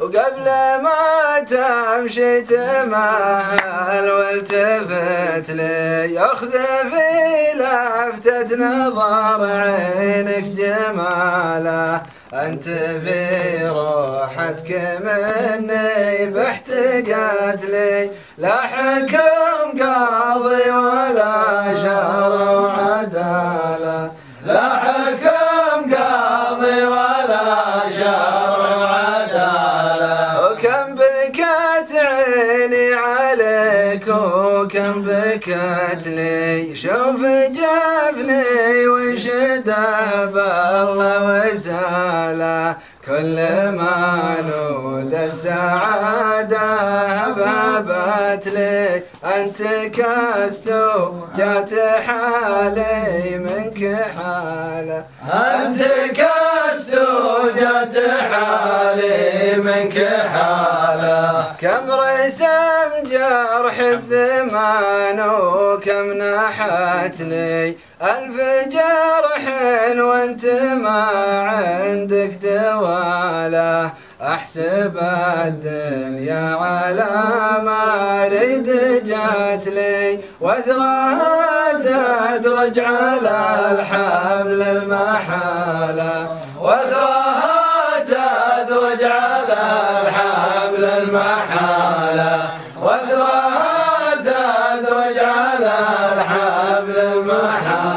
وقبل ما تمشي تمهل والتفت لي ياخذ في لفتة نظر عينك جماله أنت في روحتك مني بحت قتلي لا حكم قاضي ولا شرع عدالة لا حكم وكم بكت لي شوف جفني وانشده بالله وساله كل ما نود السعادة هببت لي. أنت كست جات حالي منك حالة. أنت كست جات حالي منك حالة كم رسم جرح الزمان وكم نحت لي. ألف جرح وانت ما عندك دواله أحسب الدنيا على ما أريد جات لي. وأثرها تدرج على الحبل المحالة المحالة واذرها تدرج على الحبل المحالة.